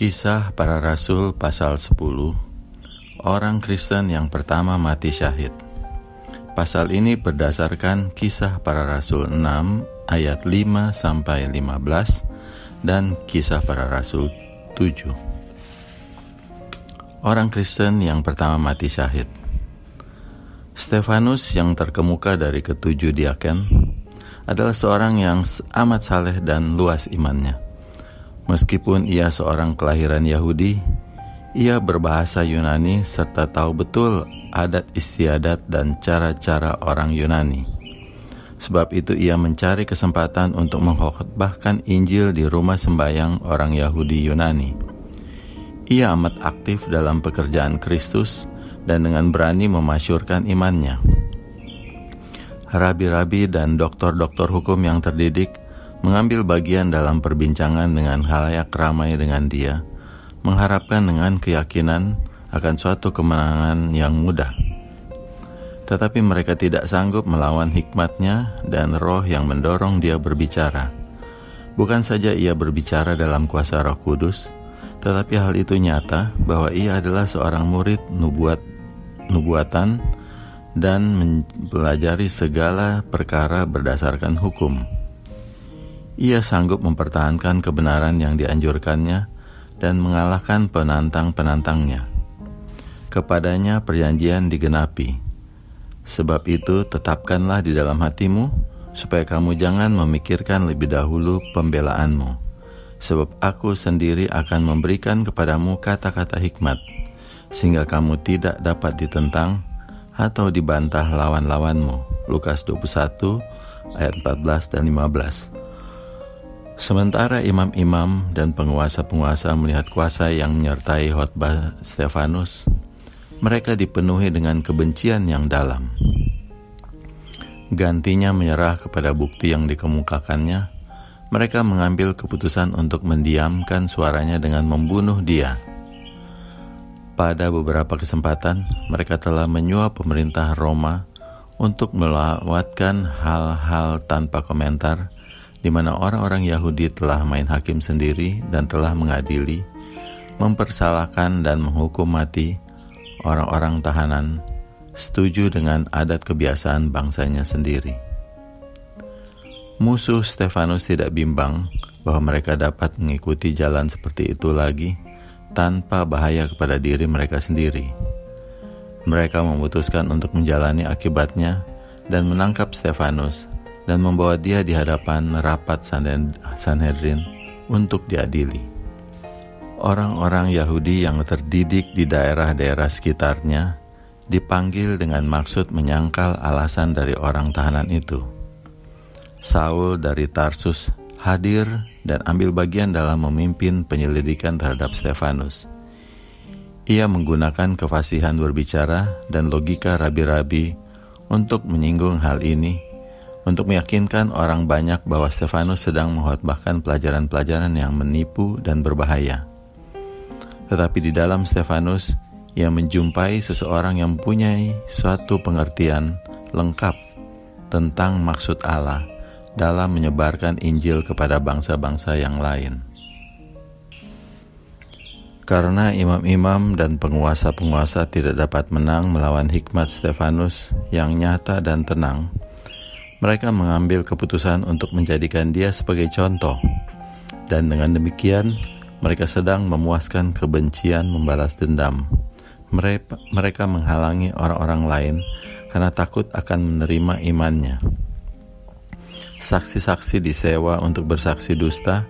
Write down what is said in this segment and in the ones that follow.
Kisah para Rasul pasal 10 Orang Kristen yang pertama mati syahid. Pasal ini berdasarkan kisah para Rasul 6 ayat 5 sampai 15 dan kisah para Rasul 7 Orang Kristen yang pertama mati syahid. Stefanus yang terkemuka dari ketujuh diaken adalah seorang yang amat saleh dan luas imannya Meskipun ia seorang kelahiran Yahudi, ia berbahasa Yunani serta tahu betul adat istiadat dan cara-cara orang Yunani. Sebab itu ia mencari kesempatan untuk mengkhotbahkan Injil di rumah sembahyang orang Yahudi Yunani. Ia amat aktif dalam pekerjaan Kristus dan dengan berani memasyurkan imannya. Rabi-rabi dan doktor-doktor hukum yang terdidik mengambil bagian dalam perbincangan dengan halayak ramai dengan dia, mengharapkan dengan keyakinan akan suatu kemenangan yang mudah. Tetapi mereka tidak sanggup melawan hikmatnya dan roh yang mendorong dia berbicara. Bukan saja ia berbicara dalam kuasa roh kudus, tetapi hal itu nyata bahwa ia adalah seorang murid nubuat nubuatan dan mempelajari segala perkara berdasarkan hukum ia sanggup mempertahankan kebenaran yang dianjurkannya dan mengalahkan penantang-penantangnya. Kepadanya perjanjian digenapi. Sebab itu tetapkanlah di dalam hatimu supaya kamu jangan memikirkan lebih dahulu pembelaanmu. Sebab aku sendiri akan memberikan kepadamu kata-kata hikmat, sehingga kamu tidak dapat ditentang atau dibantah lawan-lawanmu. Lukas 21 ayat 14 dan 15. Sementara imam-imam dan penguasa-penguasa melihat kuasa yang menyertai khotbah Stefanus, mereka dipenuhi dengan kebencian yang dalam. Gantinya menyerah kepada bukti yang dikemukakannya, mereka mengambil keputusan untuk mendiamkan suaranya dengan membunuh dia. Pada beberapa kesempatan, mereka telah menyuap pemerintah Roma untuk melawatkan hal-hal tanpa komentar di mana orang-orang Yahudi telah main hakim sendiri dan telah mengadili, mempersalahkan dan menghukum mati orang-orang tahanan setuju dengan adat kebiasaan bangsanya sendiri. Musuh Stefanus tidak bimbang bahwa mereka dapat mengikuti jalan seperti itu lagi tanpa bahaya kepada diri mereka sendiri. Mereka memutuskan untuk menjalani akibatnya dan menangkap Stefanus dan membawa dia di hadapan rapat Sanhedrin untuk diadili. Orang-orang Yahudi yang terdidik di daerah-daerah sekitarnya dipanggil dengan maksud menyangkal alasan dari orang tahanan itu. Saul dari Tarsus hadir dan ambil bagian dalam memimpin penyelidikan terhadap Stefanus. Ia menggunakan kefasihan berbicara dan logika rabi-rabi untuk menyinggung hal ini untuk meyakinkan orang banyak bahwa Stefanus sedang mengkhotbahkan pelajaran-pelajaran yang menipu dan berbahaya. Tetapi di dalam Stefanus, ia menjumpai seseorang yang mempunyai suatu pengertian lengkap tentang maksud Allah dalam menyebarkan Injil kepada bangsa-bangsa yang lain. Karena imam-imam dan penguasa-penguasa tidak dapat menang melawan hikmat Stefanus yang nyata dan tenang, mereka mengambil keputusan untuk menjadikan dia sebagai contoh, dan dengan demikian mereka sedang memuaskan kebencian membalas dendam. Mereka, menghalangi orang-orang lain karena takut akan menerima imannya. Saksi-saksi disewa untuk bersaksi dusta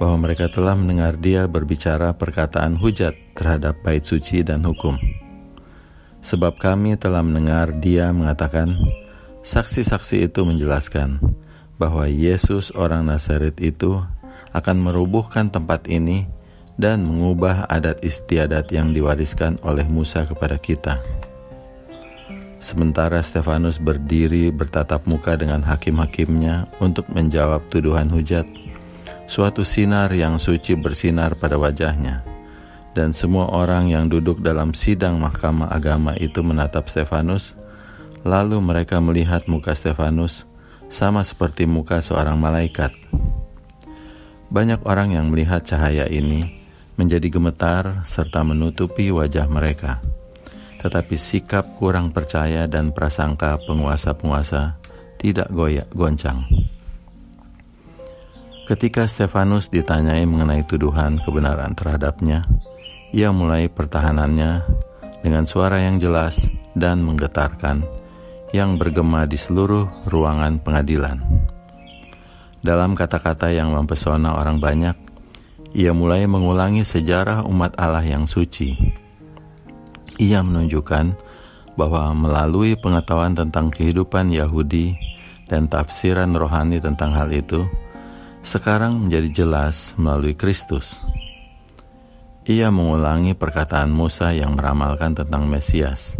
bahwa mereka telah mendengar dia berbicara perkataan hujat terhadap bait suci dan hukum. Sebab kami telah mendengar dia mengatakan, Saksi-saksi itu menjelaskan bahwa Yesus orang Nazaret itu akan merubuhkan tempat ini dan mengubah adat istiadat yang diwariskan oleh Musa kepada kita. Sementara Stefanus berdiri bertatap muka dengan hakim-hakimnya untuk menjawab tuduhan hujat, suatu sinar yang suci bersinar pada wajahnya, dan semua orang yang duduk dalam sidang mahkamah agama itu menatap Stefanus Lalu mereka melihat muka Stefanus sama seperti muka seorang malaikat. Banyak orang yang melihat cahaya ini menjadi gemetar serta menutupi wajah mereka. Tetapi sikap kurang percaya dan prasangka penguasa-penguasa tidak goyak goncang. Ketika Stefanus ditanyai mengenai tuduhan kebenaran terhadapnya, ia mulai pertahanannya dengan suara yang jelas dan menggetarkan yang bergema di seluruh ruangan pengadilan. Dalam kata-kata yang mempesona orang banyak, ia mulai mengulangi sejarah umat Allah yang suci. Ia menunjukkan bahwa melalui pengetahuan tentang kehidupan Yahudi dan tafsiran rohani tentang hal itu, sekarang menjadi jelas melalui Kristus. Ia mengulangi perkataan Musa yang meramalkan tentang Mesias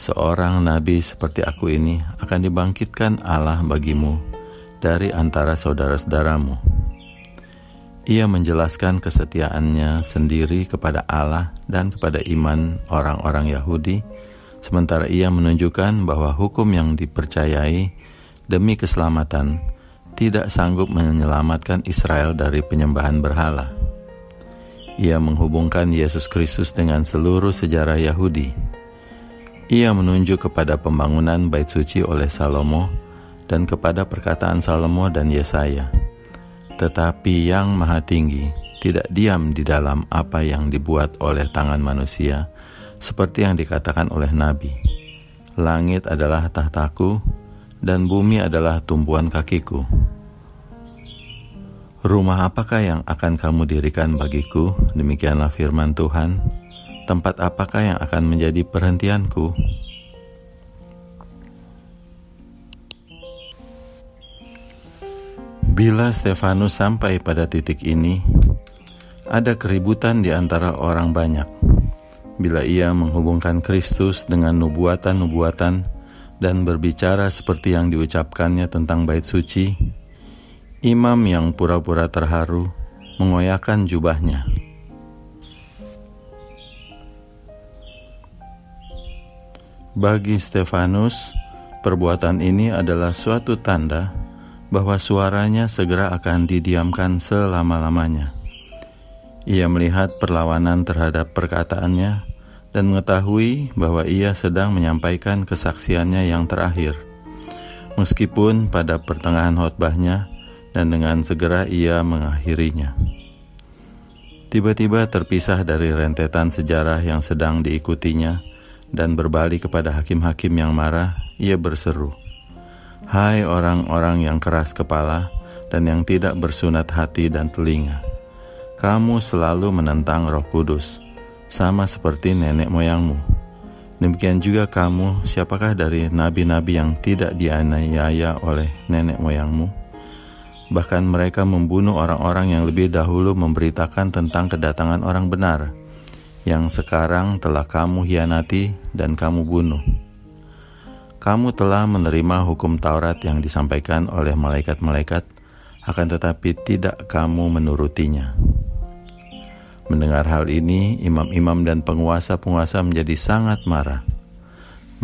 Seorang nabi seperti aku ini akan dibangkitkan Allah bagimu dari antara saudara-saudaramu. Ia menjelaskan kesetiaannya sendiri kepada Allah dan kepada iman orang-orang Yahudi, sementara ia menunjukkan bahwa hukum yang dipercayai demi keselamatan tidak sanggup menyelamatkan Israel dari penyembahan berhala. Ia menghubungkan Yesus Kristus dengan seluruh sejarah Yahudi ia menunjuk kepada pembangunan bait suci oleh Salomo dan kepada perkataan Salomo dan Yesaya. Tetapi yang maha tinggi tidak diam di dalam apa yang dibuat oleh tangan manusia, seperti yang dikatakan oleh Nabi. Langit adalah tahtaku, dan bumi adalah tumpuan kakiku. Rumah apakah yang akan kamu dirikan bagiku? Demikianlah firman Tuhan tempat apakah yang akan menjadi perhentianku? Bila Stefanus sampai pada titik ini, ada keributan di antara orang banyak. Bila ia menghubungkan Kristus dengan nubuatan-nubuatan dan berbicara seperti yang diucapkannya tentang bait suci, imam yang pura-pura terharu mengoyakkan jubahnya. Bagi Stefanus, perbuatan ini adalah suatu tanda bahwa suaranya segera akan didiamkan selama-lamanya. Ia melihat perlawanan terhadap perkataannya dan mengetahui bahwa ia sedang menyampaikan kesaksiannya yang terakhir. Meskipun pada pertengahan khotbahnya dan dengan segera ia mengakhirinya. Tiba-tiba terpisah dari rentetan sejarah yang sedang diikutinya, dan berbalik kepada hakim-hakim yang marah, ia berseru, Hai orang-orang yang keras kepala dan yang tidak bersunat hati dan telinga, kamu selalu menentang roh kudus, sama seperti nenek moyangmu. Demikian juga kamu, siapakah dari nabi-nabi yang tidak dianiaya oleh nenek moyangmu? Bahkan mereka membunuh orang-orang yang lebih dahulu memberitakan tentang kedatangan orang benar, yang sekarang telah kamu hianati dan kamu bunuh. Kamu telah menerima hukum Taurat yang disampaikan oleh malaikat-malaikat, akan tetapi tidak kamu menurutinya. Mendengar hal ini, imam-imam dan penguasa-penguasa menjadi sangat marah.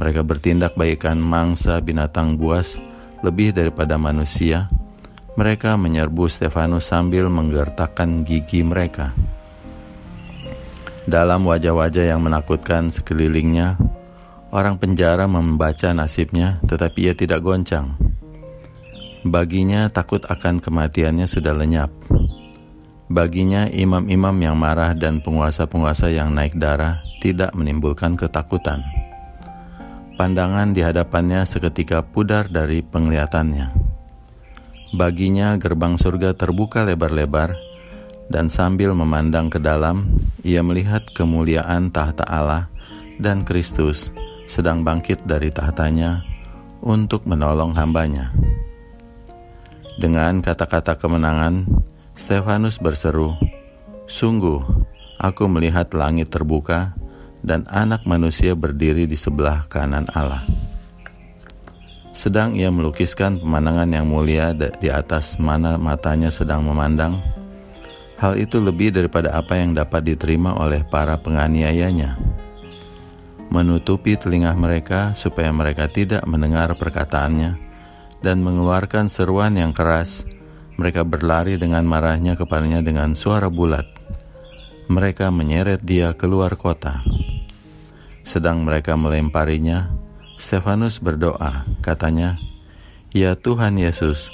Mereka bertindak baikkan mangsa binatang buas lebih daripada manusia. Mereka menyerbu Stefanus sambil menggertakkan gigi mereka. Dalam wajah-wajah yang menakutkan sekelilingnya, orang penjara membaca nasibnya, tetapi ia tidak goncang. Baginya, takut akan kematiannya sudah lenyap. Baginya, imam-imam yang marah dan penguasa-penguasa yang naik darah tidak menimbulkan ketakutan. Pandangan di hadapannya seketika pudar dari penglihatannya. Baginya, gerbang surga terbuka lebar-lebar dan sambil memandang ke dalam, ia melihat kemuliaan tahta Allah dan Kristus sedang bangkit dari tahtanya untuk menolong hambanya. Dengan kata-kata kemenangan, Stefanus berseru, Sungguh, aku melihat langit terbuka dan anak manusia berdiri di sebelah kanan Allah. Sedang ia melukiskan pemandangan yang mulia di atas mana matanya sedang memandang, Hal itu lebih daripada apa yang dapat diterima oleh para penganiayanya. Menutupi telinga mereka supaya mereka tidak mendengar perkataannya dan mengeluarkan seruan yang keras, mereka berlari dengan marahnya kepadanya dengan suara bulat. mereka menyeret dia keluar kota. Sedang mereka melemparinya, Stefanus berdoa, katanya, "Ya Tuhan Yesus,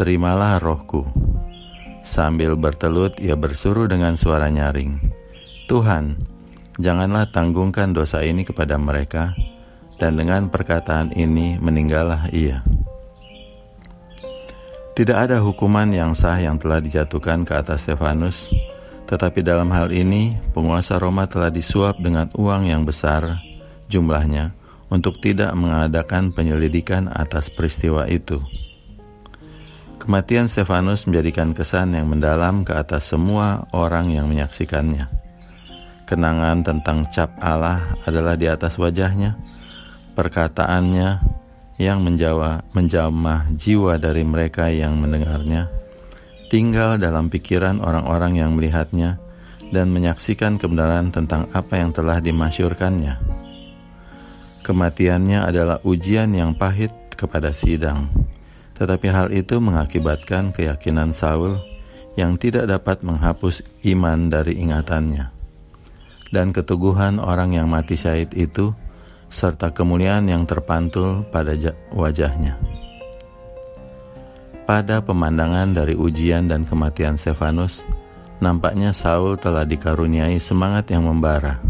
terimalah rohku." Sambil bertelut, ia bersuruh dengan suara nyaring, "Tuhan, janganlah tanggungkan dosa ini kepada mereka." Dan dengan perkataan ini meninggallah ia. Tidak ada hukuman yang sah yang telah dijatuhkan ke atas Stefanus tetapi dalam hal ini, penguasa Roma telah disuap dengan uang yang besar jumlahnya untuk tidak mengadakan penyelidikan atas peristiwa itu. Kematian Stefanus menjadikan kesan yang mendalam ke atas semua orang yang menyaksikannya. Kenangan tentang cap Allah adalah di atas wajahnya, perkataannya yang menjawa, menjamah jiwa dari mereka yang mendengarnya tinggal dalam pikiran orang-orang yang melihatnya dan menyaksikan kebenaran tentang apa yang telah dimasyurkannya. Kematiannya adalah ujian yang pahit kepada sidang, tetapi hal itu mengakibatkan keyakinan Saul yang tidak dapat menghapus iman dari ingatannya. Dan keteguhan orang yang mati syahid itu serta kemuliaan yang terpantul pada wajahnya. Pada pemandangan dari ujian dan kematian Stefanus, nampaknya Saul telah dikaruniai semangat yang membara.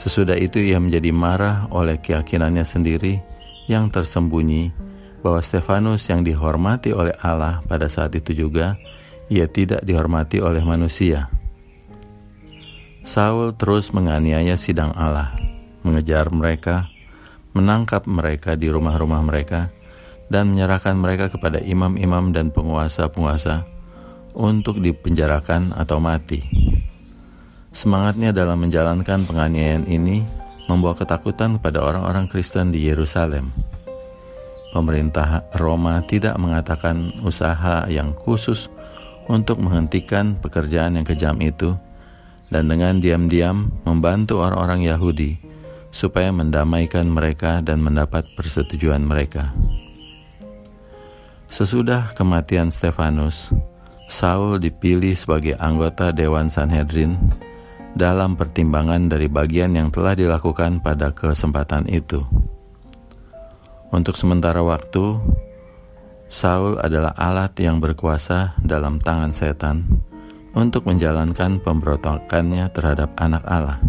Sesudah itu ia menjadi marah oleh keyakinannya sendiri yang tersembunyi bahwa Stefanus yang dihormati oleh Allah pada saat itu juga ia tidak dihormati oleh manusia. Saul terus menganiaya sidang Allah, mengejar mereka, menangkap mereka di rumah-rumah mereka, dan menyerahkan mereka kepada imam-imam dan penguasa-penguasa untuk dipenjarakan atau mati. Semangatnya dalam menjalankan penganiayaan ini membawa ketakutan kepada orang-orang Kristen di Yerusalem. Pemerintah Roma tidak mengatakan usaha yang khusus untuk menghentikan pekerjaan yang kejam itu dan dengan diam-diam membantu orang-orang Yahudi supaya mendamaikan mereka dan mendapat persetujuan mereka. Sesudah kematian Stefanus, Saul dipilih sebagai anggota Dewan Sanhedrin dalam pertimbangan dari bagian yang telah dilakukan pada kesempatan itu. Untuk sementara waktu, Saul adalah alat yang berkuasa dalam tangan setan untuk menjalankan pemberontakannya terhadap anak Allah.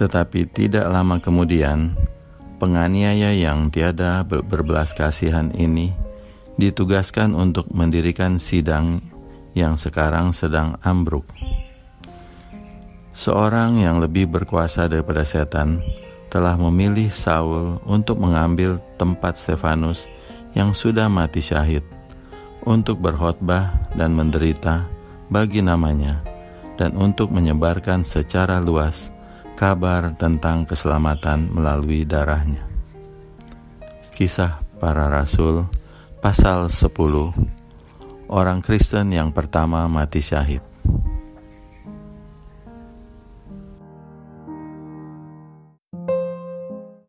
Tetapi tidak lama kemudian, penganiaya yang tiada berbelas kasihan ini ditugaskan untuk mendirikan sidang yang sekarang sedang ambruk. Seorang yang lebih berkuasa daripada setan telah memilih Saul untuk mengambil tempat Stefanus yang sudah mati syahid untuk berkhotbah dan menderita bagi namanya dan untuk menyebarkan secara luas kabar tentang keselamatan melalui darahnya. Kisah para Rasul Pasal 10 Orang Kristen yang pertama mati syahid